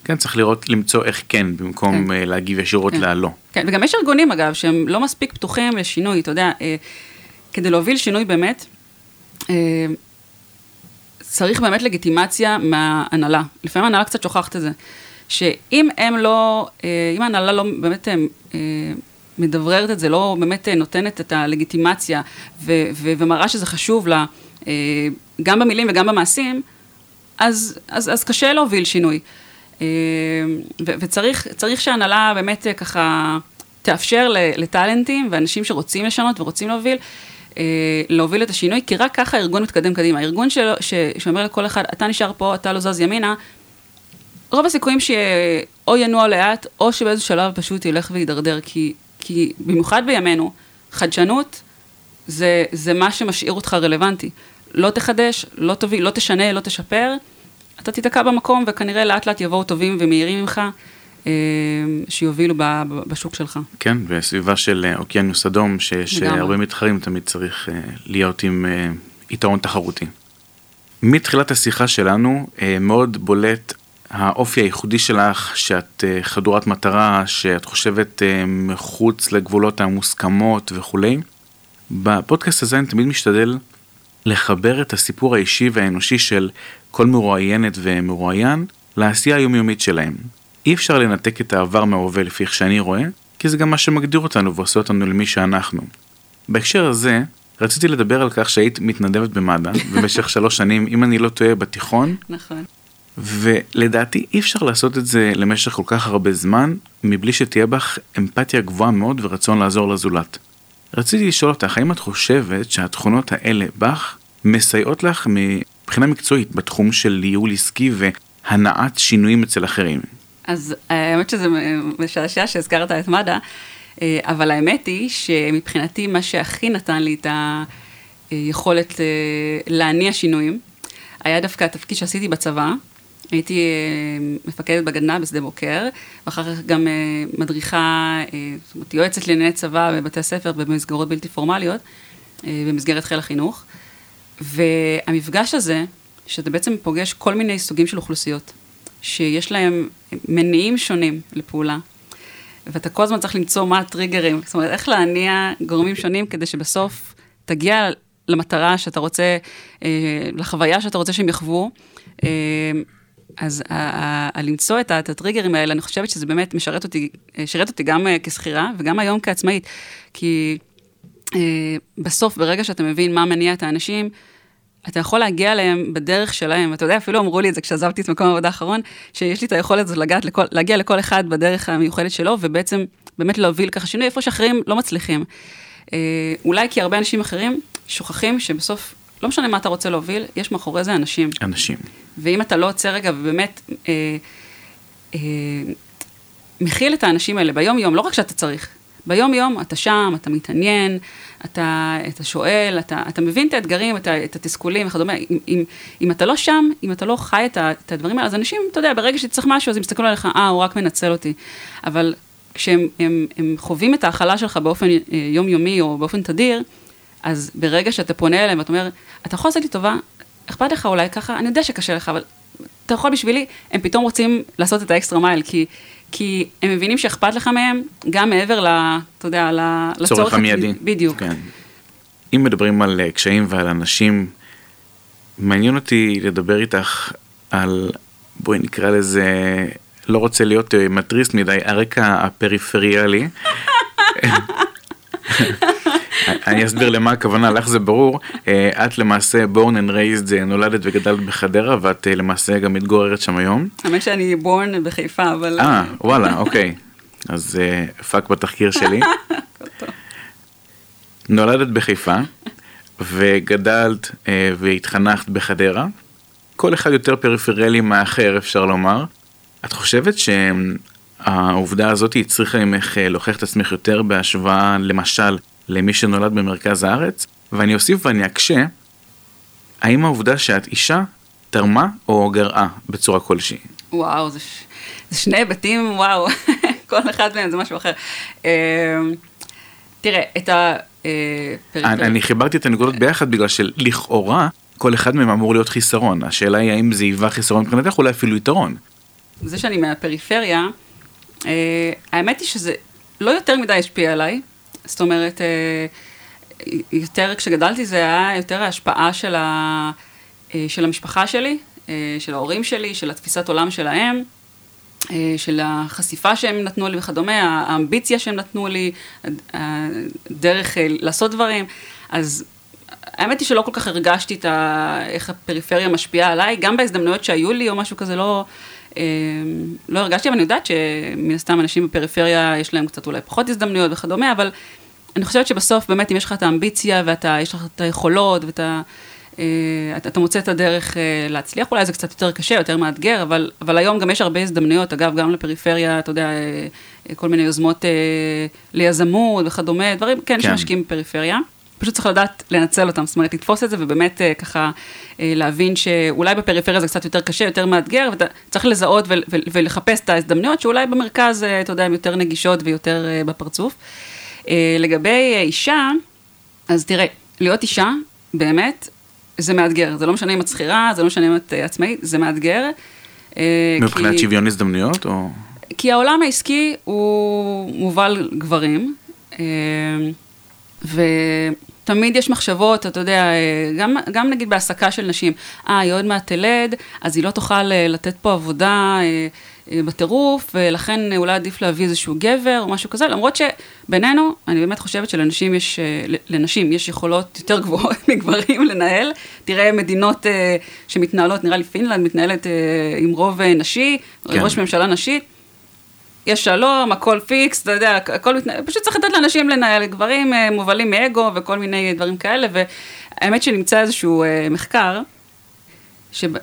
כן, צריך לראות, למצוא איך כן, במקום כן. אה, להגיב ישירות כן. ללא. כן, וגם יש ארגונים, אגב, שהם לא מספיק פתוחים לשינוי, אתה יודע, כדי להוביל שינוי באמת, צריך באמת לגיטימציה מההנהלה. לפעמים ההנהלה קצת שוכחת את זה. שאם הם לא, אה, אם ההנהלה לא באמת אה, מדבררת את זה, לא באמת נותנת את הלגיטימציה ו- ו- ומראה שזה חשוב לה, אה, גם במילים וגם במעשים, אז, אז, אז קשה להוביל שינוי. ו- וצריך שההנהלה באמת ככה תאפשר לטאלנטים ואנשים שרוצים לשנות ורוצים להוביל, להוביל את השינוי, כי רק ככה הארגון מתקדם קדימה. הארגון של, ש, שאומר לכל אחד, אתה נשאר פה, אתה לא זז ימינה, רוב הסיכויים שאו ינוע לאט, או שבאיזשהו שלב פשוט ילך ויידרדר, כי, כי במיוחד בימינו, חדשנות זה, זה מה שמשאיר אותך רלוונטי. לא תחדש, לא תביא, לא תשנה, לא תשפר, אתה תיתקע במקום, וכנראה לאט לאט יבואו טובים ומהירים ממך, אה, שיובילו בשוק שלך. כן, בסביבה של אה, אוקיינוס אדום, שיש אה, הרבה מתחרים, תמיד צריך להיות עם יתרון תחרותי. מתחילת השיחה שלנו מאוד בולט האופי הייחודי שלך, שאת uh, חדורת מטרה, שאת חושבת uh, מחוץ לגבולות המוסכמות וכולי. בפודקאסט הזה אני תמיד משתדל לחבר את הסיפור האישי והאנושי של כל מרואיינת ומרואיין לעשייה היומיומית שלהם. אי אפשר לנתק את העבר מההווה לפי איך שאני רואה, כי זה גם מה שמגדיר אותנו ועושה אותנו למי שאנחנו. בהקשר הזה, רציתי לדבר על כך שהיית מתנדבת במד"א במשך שלוש שנים, אם אני לא טועה, בתיכון. נכון. ולדעתי אי אפשר לעשות את זה למשך כל כך הרבה זמן, מבלי שתהיה בך אמפתיה גבוהה מאוד ורצון לעזור לזולת. רציתי לשאול אותך, האם את חושבת שהתכונות האלה בך מסייעות לך מבחינה מקצועית בתחום של ניהול עסקי והנעת שינויים אצל אחרים? אז האמת שזה משעשע שהזכרת את מד"א, אה, אבל האמת היא שמבחינתי מה שהכי נתן לי את היכולת אה, להניע שינויים, היה דווקא התפקיד שעשיתי בצבא, הייתי אה, מפקדת בגדנ"ע בשדה בוקר, ואחר כך גם אה, מדריכה, אה, זאת אומרת, יועצת לענייני צבא בבתי הספר במסגרות בלתי פורמליות, במסגרת חיל החינוך. והמפגש הזה, שאתה בעצם פוגש כל מיני סוגים של אוכלוסיות, שיש להם מניעים שונים לפעולה, ואתה כל הזמן צריך למצוא מה הטריגרים, זאת אומרת, איך להניע גורמים שונים כדי שבסוף תגיע למטרה שאתה רוצה, לחוויה שאתה רוצה שהם יחוו. אז למצוא את הטריגרים האלה, אני חושבת שזה באמת משרת אותי, שירת אותי גם אה, כשכירה וגם היום כעצמאית. כי אה, בסוף, ברגע שאתה מבין מה מניע את האנשים, אתה יכול להגיע אליהם בדרך שלהם. אתה יודע, אפילו אמרו לי את זה כשעזבתי את מקום העבודה האחרון, שיש לי את היכולת הזאת לכל, להגיע לכל אחד בדרך המיוחדת שלו, ובעצם באמת להוביל ככה שינוי איפה שאחרים לא מצליחים. אה, אולי כי הרבה אנשים אחרים שוכחים שבסוף לא משנה מה אתה רוצה להוביל, יש מאחורי זה אנשים. אנשים. ואם אתה לא עוצר רגע ובאמת אה, אה, מכיל את האנשים האלה ביום-יום, לא רק שאתה צריך, ביום-יום אתה שם, אתה מתעניין, אתה, אתה שואל, אתה, אתה מבין את האתגרים, את, את התסכולים וכדומה. אם, אם, אם אתה לא שם, אם אתה לא חי את, את הדברים האלה, אז אנשים, אתה יודע, ברגע שצריך משהו, אז הם יסתכלו עליך, אה, הוא רק מנצל אותי. אבל כשהם הם, הם חווים את ההכלה שלך באופן אה, יומיומי או באופן תדיר, אז ברגע שאתה פונה אליהם ואתה אומר, אתה יכול לעשות לי טובה, אכפת לך אולי ככה, אני יודע שקשה לך, אבל אתה יכול בשבילי, הם פתאום רוצים לעשות את האקסטרה מייל, כי, כי הם מבינים שאכפת לך מהם, גם מעבר ל... אתה יודע, לצורך... צורך המיידי. בדיוק. כן. אם מדברים על אה, קשיים ועל אנשים, מעניין אותי לדבר איתך על, בואי נקרא לזה, לא רוצה להיות אה, מתריס מדי, הרקע הפריפריאלי. אני אסביר למה הכוונה, לך זה ברור. אה, את למעשה born and raised, אה, נולדת וגדלת בחדרה, ואת אה, למעשה גם מתגוררת שם היום. האמת שאני born בחיפה, אבל... אה, וואלה, אוקיי. אז fuck בתחקיר שלי. נולדת בחיפה, וגדלת והתחנכת בחדרה. כל אחד יותר פריפריאלי מהאחר, אפשר לומר. את חושבת שהעובדה הזאת הצריכה ממך להוכיח את עצמך יותר בהשוואה, למשל, למי שנולד במרכז הארץ, ואני אוסיף ואני אקשה, האם העובדה שאת אישה תרמה או גרעה בצורה כלשהי? וואו, זה, ש... זה שני היבטים, וואו, כל אחד מהם זה משהו אחר. אה, תראה, את ה... אה, אני, אני חיברתי את הנקודות ביחד בגלל שלכאורה כל אחד מהם אמור להיות חיסרון. השאלה היא האם זה היווה חיסרון מבחינתך, אולי אפילו יתרון. זה שאני מהפריפריה, אה, האמת היא שזה לא יותר מדי השפיע עליי, זאת אומרת, אה, יותר כשגדלתי זה היה יותר ההשפעה של, ה, אה, של המשפחה שלי, אה, של ההורים שלי, של התפיסת עולם שלהם. של החשיפה שהם נתנו לי וכדומה, האמביציה שהם נתנו לי, הדרך לעשות דברים, אז האמת היא שלא כל כך הרגשתי את ה... איך הפריפריה משפיעה עליי, גם בהזדמנויות שהיו לי או משהו כזה לא, לא הרגשתי, אבל אני יודעת שמן הסתם אנשים בפריפריה יש להם קצת אולי פחות הזדמנויות וכדומה, אבל אני חושבת שבסוף באמת אם יש לך את האמביציה ויש לך את היכולות ואתה... אה, אתה, אתה מוצא את הדרך אה, להצליח, אולי זה קצת יותר קשה, יותר מאתגר, אבל, אבל היום גם יש הרבה הזדמנויות, אגב, גם לפריפריה, אתה יודע, אה, כל מיני יוזמות ליזמות וכדומה, דברים, כן, כן. שמשקיעים בפריפריה. פשוט צריך לדעת לנצל אותם, זאת אומרת, לתפוס את זה ובאמת ככה להבין שאולי בפריפריה זה קצת יותר קשה, יותר מאתגר, ואתה צריך לזהות ולחפש את ההזדמנויות שאולי במרכז, אתה יודע, הן יותר נגישות ויותר בפרצוף. לגבי אישה, אז תראה, להיות אישה, באמת, זה מאתגר, זה לא משנה אם את שכירה, זה לא משנה אם את אה, עצמאית, זה מאתגר. אה, מבחינת כי... שוויון הזדמנויות או... כי העולם העסקי הוא מובל גברים, אה, ותמיד יש מחשבות, אתה יודע, גם, גם נגיד בהעסקה של נשים, אה, היא עוד מעט תלד, אז היא לא תוכל לתת פה עבודה אה, בטירוף, ולכן אולי עדיף להביא איזשהו גבר או משהו כזה, למרות שבינינו, אני באמת חושבת שלנשים יש, אה, לנשים יש יכולות יותר גבוהות מגברים לנהל. תראה מדינות אה, שמתנהלות, נראה לי פינלנד מתנהלת עם רוב נשי, כן. ראש ממשלה נשית. יש שלום, הכל פיקס, אתה יודע, הכל מתנהל, פשוט צריך לתת לאנשים לנהל, גברים מובלים מאגו וכל מיני דברים כאלה, והאמת שנמצא איזשהו מחקר,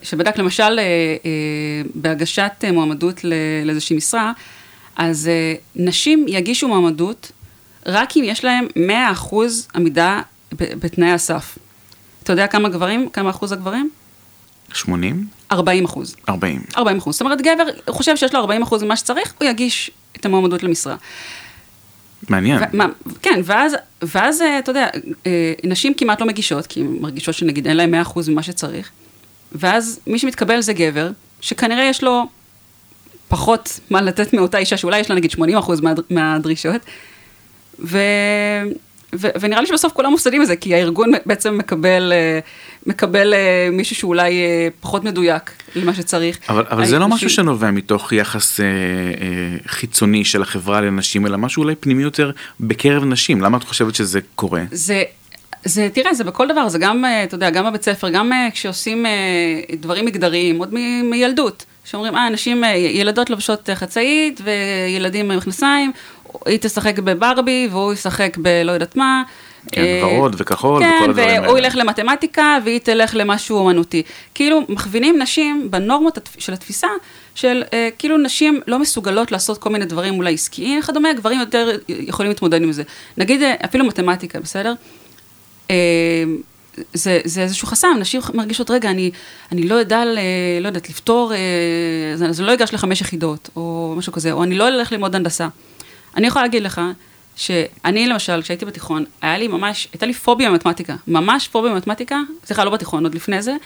שבדק למשל אה, אה, בהגשת אה, מועמדות לאיזושהי משרה, אז נשים יגישו מועמדות רק אם יש להם 100% עמידה בתנאי הסף. אתה יודע כמה גברים, כמה אחוז הגברים? 80? 40 אחוז. 40. 40 אחוז. זאת אומרת, גבר חושב שיש לו 40 אחוז ממה שצריך, הוא יגיש את המועמדות למשרה. מעניין. ו- מה, כן, ואז, ואז, אתה יודע, נשים כמעט לא מגישות, כי הן מרגישות שנגיד אין להן 100 אחוז ממה שצריך. ואז מי שמתקבל זה גבר, שכנראה יש לו פחות מה לתת מאותה אישה, שאולי יש לה נגיד 80 אחוז מה, מהדרישות, ו, ו, ונראה לי שבסוף כולם מופסדים מזה, כי הארגון בעצם מקבל, אה, מקבל אה, מישהו שאולי אה, פחות מדויק למה שצריך. אבל, אבל זה לא משהו שנובע מתוך יחס אה, אה, חיצוני של החברה לנשים, אלא משהו אולי פנימי יותר בקרב נשים. למה את חושבת שזה קורה? זה, זה, תראה, זה בכל דבר, זה גם, אה, אתה יודע, גם בבית ספר, גם אה, כשעושים אה, דברים מגדריים, עוד מ- מילדות, שאומרים, אה, נשים, ילדות לובשות חצאית וילדים מכנסיים, היא תשחק בברבי והוא ישחק בלא יודעת מה. כן, ורוד וכחול כן, וכל הדברים האלה. כן, והוא ילך למתמטיקה והיא תלך למשהו אומנותי. כאילו, מכווינים נשים בנורמות של התפיסה של אה, כאילו נשים לא מסוגלות לעשות כל מיני דברים אולי עסקיים וכדומה, גברים יותר יכולים להתמודד עם זה. נגיד אפילו מתמטיקה, בסדר? אה, זה, זה איזשהו חסם, נשים מרגישות, רגע, אני, אני לא יודע, לא יודעת, לפתור, אה, אז אני לא אגש לחמש יחידות, או משהו כזה, או אני לא אלך ללמוד הנדסה. אני יכולה להגיד לך, שאני למשל, כשהייתי בתיכון, היה לי ממש, הייתה לי פוביה במתמטיקה, ממש פוביה במתמטיקה, סליחה, לא בתיכון, עוד לפני זה,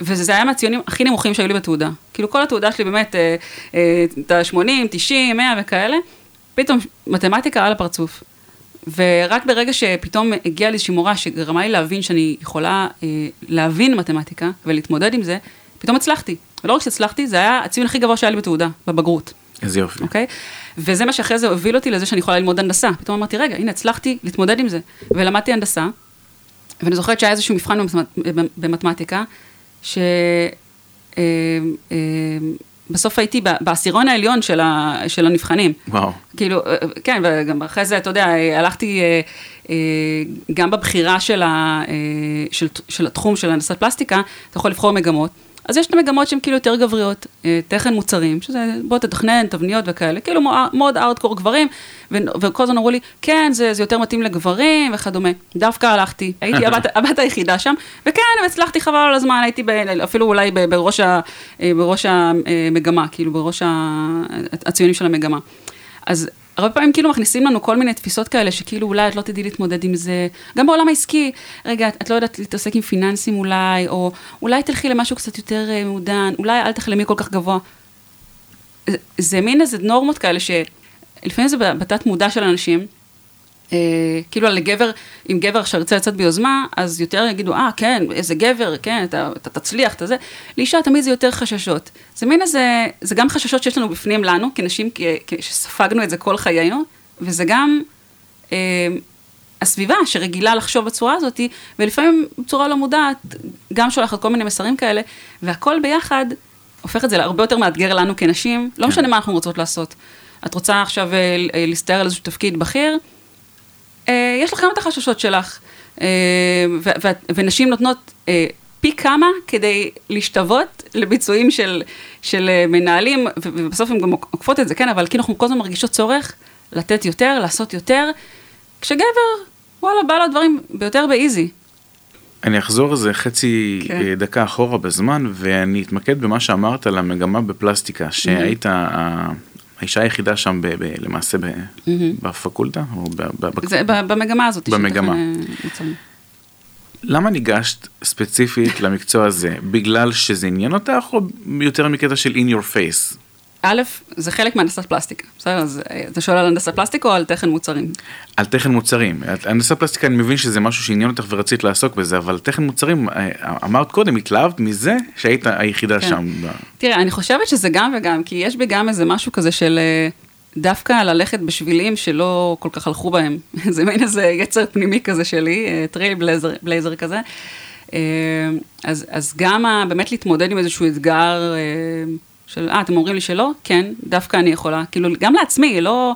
וזה היה מהציונים הכי נמוכים שהיו לי בתעודה. כאילו כל התעודה שלי באמת, את ה-80, 90, 100 וכאלה, פתאום מתמטיקה על הפרצוף. ורק ברגע שפתאום הגיעה לי איזושהי מורה שגרמה לי להבין שאני יכולה אה, להבין מתמטיקה ולהתמודד עם זה, פתאום הצלחתי. ולא רק שהצלחתי, זה היה הציון הכי גבוה שהיה לי בתעודה, בבגרות. איזה יופי. אוקיי? וזה מה שאחרי זה הוביל אותי לזה שאני יכולה ללמוד הנדסה. פתאום אמרתי, רגע, הנה, הצלחתי להתמודד עם זה. ולמדתי הנדסה, ואני זוכרת שהיה איזשהו מבחן במתמטיקה, ש... אה, אה, בסוף הייתי בעשירון העליון של, ה, של הנבחנים. וואו. כאילו, אה, כן, וגם אחרי זה, אתה יודע, הלכתי אה, אה, גם בבחירה של, ה, של, של התחום של הנדסת פלסטיקה, אתה יכול לבחור מגמות. אז יש את המגמות שהן כאילו יותר גבריות, אה, תכן מוצרים, שזה בוא תתכנן, תבניות וכאלה, כאילו מאוד ארדקור גברים, וכל הזמן אמרו לי, כן, זה, זה יותר מתאים לגברים וכדומה. דווקא הלכתי, הייתי הבת, הבת היחידה שם, וכן, הצלחתי חבל על הזמן, הייתי ב, אפילו אולי ב, בראש, ה, אה, בראש המגמה, כאילו בראש הציונים של המגמה. אז הרבה פעמים כאילו מכניסים לנו כל מיני תפיסות כאלה, שכאילו אולי את לא תדעי להתמודד עם זה. גם בעולם העסקי, רגע, את לא יודעת להתעסק עם פיננסים אולי, או אולי תלכי למשהו קצת יותר uh, מעודן, אולי אל תחלמי כל כך גבוה. זה, זה מין איזה נורמות כאלה, שלפעמים זה בתת מודע של אנשים, אה, כאילו על גבר, אם גבר עכשיו ירצה לצאת ביוזמה, אז יותר יגידו, אה, כן, איזה גבר, כן, אתה, אתה תצליח, אתה זה. לאישה תמיד זה יותר חששות. זה מין איזה, זה גם חששות שיש לנו בפנים לנו, כנשים, כ, כ, שספגנו את זה כל חיינו, וזה גם אה, הסביבה שרגילה לחשוב בצורה הזאת, ולפעמים בצורה לא מודעת, גם שולחת כל מיני מסרים כאלה, והכל ביחד הופך את זה להרבה יותר מאתגר לנו כנשים, לא משנה מה אנחנו רוצות לעשות. את רוצה עכשיו אה, אה, להסתער על איזשהו תפקיד בכיר, אה, יש לך גם את החששות שלך, ונשים נותנות פי כמה כדי להשתוות לביצועים של, של מנהלים, ובסוף הן גם עוקפות את זה, כן, אבל כאילו אנחנו כל הזמן מרגישות צורך לתת יותר, לעשות יותר, כשגבר, וואלה, בא לו דברים ביותר באיזי. אני אחזור איזה חצי כן. אה, דקה אחורה בזמן, ואני אתמקד במה שאמרת על המגמה בפלסטיקה, שהיית האישה היחידה שם ב, ב, למעשה ב, mm-hmm. בפקולטה? או ב, ב, זה ב, במגמה הזאת. במגמה. למה ניגשת ספציפית למקצוע הזה? בגלל שזה עניין אותך, או יותר מקטע של in your face? א', זה חלק מהנדסת פלסטיקה, בסדר? אז אה, אתה שואל על הנדסת פלסטיקה או על תכן מוצרים? על תכן מוצרים. הנדסת פלסטיקה, אני מבין שזה משהו שעניין אותך ורצית לעסוק בזה, אבל תכן מוצרים, אה, אמרת קודם, התלהבת מזה שהיית היחידה כן. שם. תראה, אני חושבת שזה גם וגם, כי יש בי גם איזה משהו כזה של אה, דווקא ללכת בשבילים שלא כל כך הלכו בהם. זה מין איזה יצר פנימי כזה שלי, trail blazer, blazer כזה. אז, אז גם באמת להתמודד עם איזשהו אתגר, של, אה, אתם אומרים לי שלא? כן, דווקא אני יכולה. כאילו, גם לעצמי, לא,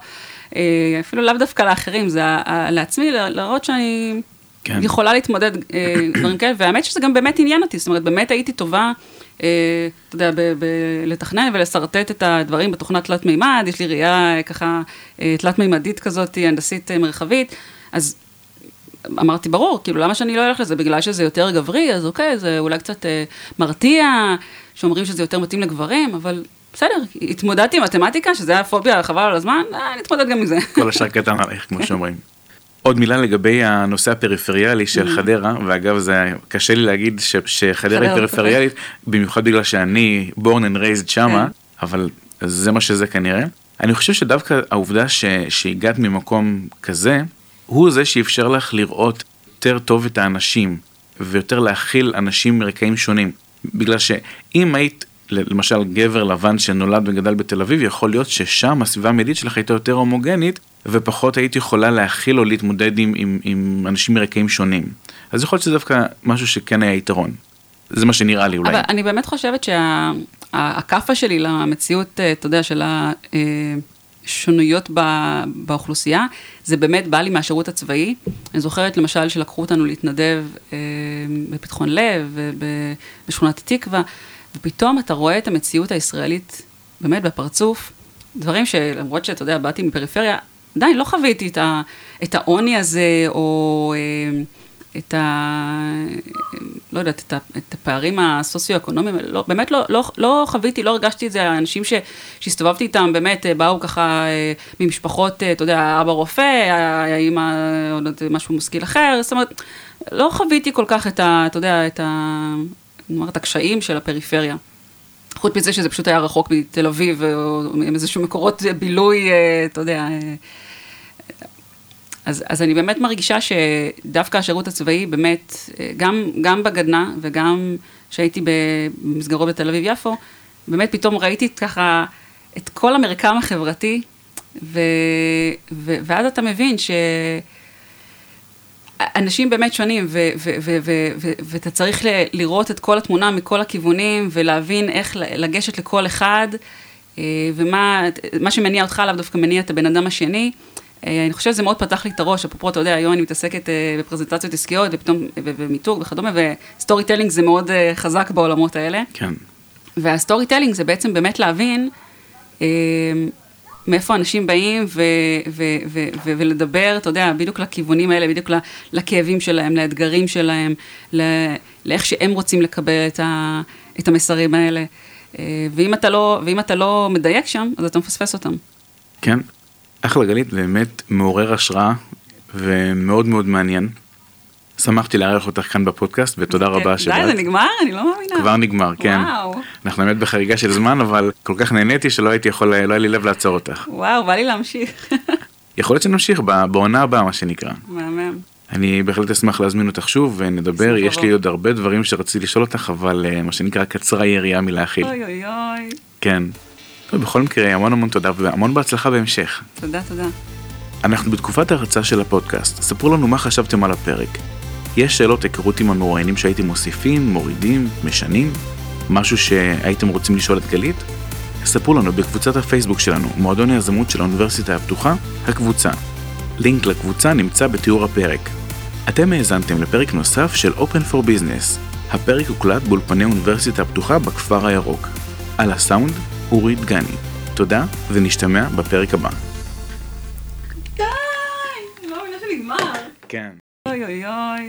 אה, אפילו לאו דווקא לאחרים, זה לעצמי, להראות שאני כן. יכולה להתמודד אה, דברים כאלה, והאמת שזה גם באמת עניין אותי, זאת אומרת, באמת הייתי טובה. אה, אתה יודע, לתכנן ולשרטט את הדברים בתוכנת תלת מימד, יש לי ראייה ככה תלת מימדית כזאת, הנדסית מרחבית, אז אמרתי, ברור, כאילו, למה שאני לא אלך לזה? בגלל שזה יותר גברי, אז אוקיי, זה אולי קצת מרתיע, שאומרים שזה יותר מתאים לגברים, אבל בסדר, התמודדתי עם מתמטיקה, שזה הפוביה חבל על הזמן, אה, נתמודד גם עם זה. כל השאר קטן עלייך, כמו שאומרים. עוד מילה לגבי הנושא הפריפריאלי של mm. חדרה, ואגב זה קשה לי להגיד ש, שחדרה היא פריפריאלית, במיוחד בגלל שאני born and raised שמה, כן. אבל זה מה שזה כנראה. אני חושב שדווקא העובדה ש, שהגעת ממקום כזה, הוא זה שאפשר לך לראות יותר טוב את האנשים, ויותר להכיל אנשים מרקעים שונים. בגלל שאם היית למשל גבר לבן שנולד וגדל בתל אביב, יכול להיות ששם הסביבה המדית שלך הייתה יותר הומוגנית, ופחות היית יכולה להכיל או להתמודד עם, עם, עם אנשים מרקעים שונים. אז יכול להיות שזה דווקא משהו שכן היה יתרון. זה מה שנראה לי אולי. אבל אני באמת חושבת שהכאפה שה, שלי למציאות, אה, אתה יודע, של השונויות באוכלוסייה, זה באמת בא לי מהשירות הצבאי. אני זוכרת למשל שלקחו אותנו להתנדב אה, בפתחון לב, בשכונת התקווה, ופתאום אתה רואה את המציאות הישראלית באמת בפרצוף, דברים שלמרות שאתה יודע, באתי מפריפריה, עדיין לא חוויתי את העוני הזה, או... אה, את ה... לא יודעת, את, את הפערים הסוציו-אקונומיים, לא, באמת לא, לא, לא חוויתי, לא הרגשתי את זה, האנשים ש, שהסתובבתי איתם באמת באו ככה אה, ממשפחות, אה, אתה יודע, אבא רופא, האמא, עוד משהו משכיל אחר, זאת אומרת, לא חוויתי כל כך את ה... אתה יודע, את ה... אני אומרת, הקשיים של הפריפריה. חוץ מזה שזה פשוט היה רחוק מתל אביב, או עם איזשהו מקורות בילוי, אה, אתה יודע, אז, אז אני באמת מרגישה שדווקא השירות הצבאי באמת, גם, גם בגדנ"ע וגם שהייתי במסגרות בתל אביב-יפו, באמת פתאום ראיתי ככה את כל המרקם החברתי, ו, ו, ואז אתה מבין שאנשים באמת שונים, ואתה צריך לראות את כל התמונה מכל הכיוונים, ולהבין איך לגשת לכל אחד, אה, ומה שמניע אותך לאו דווקא מניע את הבן אדם השני. אה, אני חושבת שזה מאוד פתח לי את הראש, אפרופו, אתה יודע, היום אני מתעסקת אה, בפרזנטציות עסקיות, ופתאום, ומיתוג וכדומה, ו storytelling זה מאוד אה, חזק בעולמות האלה. כן. וה storytelling זה בעצם באמת להבין מאיפה אנשים באים, ו- ו- ו- ו- ולדבר, אתה יודע, בדיוק לכיוונים האלה, בדיוק לכאבים שלהם, לאתגרים שלהם, לאיך שהם רוצים לקבל את, ה- את המסרים האלה. ואם אתה, לא, ואם אתה לא מדייק שם, אז אתה מפספס אותם. כן, אחלה גלית באמת מעורר השראה ומאוד מאוד מעניין. שמחתי לארח אותך כאן בפודקאסט ותודה כן. רבה שבאת. די, זה נגמר? אני לא מאמינה. כבר נגמר, כן. וואו. אנחנו באמת בחריגה של זמן, אבל כל כך נהניתי שלא הייתי יכול, לא היה לי לב לעצור אותך. וואו, בא לי להמשיך. יכול להיות שנמשיך בעונה הבאה, מה שנקרא. מהמם. אני בהחלט אשמח להזמין אותך שוב ונדבר, יש לי. עוד הרבה דברים שרציתי לשאול אותך, אבל אה, מה שנקרא קצרה יריעה מלהכיל. אוי אוי אוי. כן. בכל מקרה, המון המון תודה והמון בהצלחה בהמשך. תודה, תודה. אנחנו בתקופת ההרצאה של הפודקאסט, ספרו לנו מה חשבתם על הפרק. יש שאלות היכרות עם המרואיינים שהייתם מוסיפים, מורידים, משנים? משהו שהייתם רוצים לשאול את גלית? ספרו לנו בקבוצת הפייסבוק שלנו, מועדון היזמות של האוניברסיטה הפתוחה, הקבוצה. לינק לקבוצה נמצא בתיאור הפרק. אתם האזנתם לפרק נוסף של Open for Business. הפרק הוקלט באולפני האוניברסיטה הפתוחה בכפר הירוק. על הסאונד, אורי דגני. תודה, ונשתמע בפרק הבא. די! לא מאמינה שנגמר. כן. אוי אוי אוי.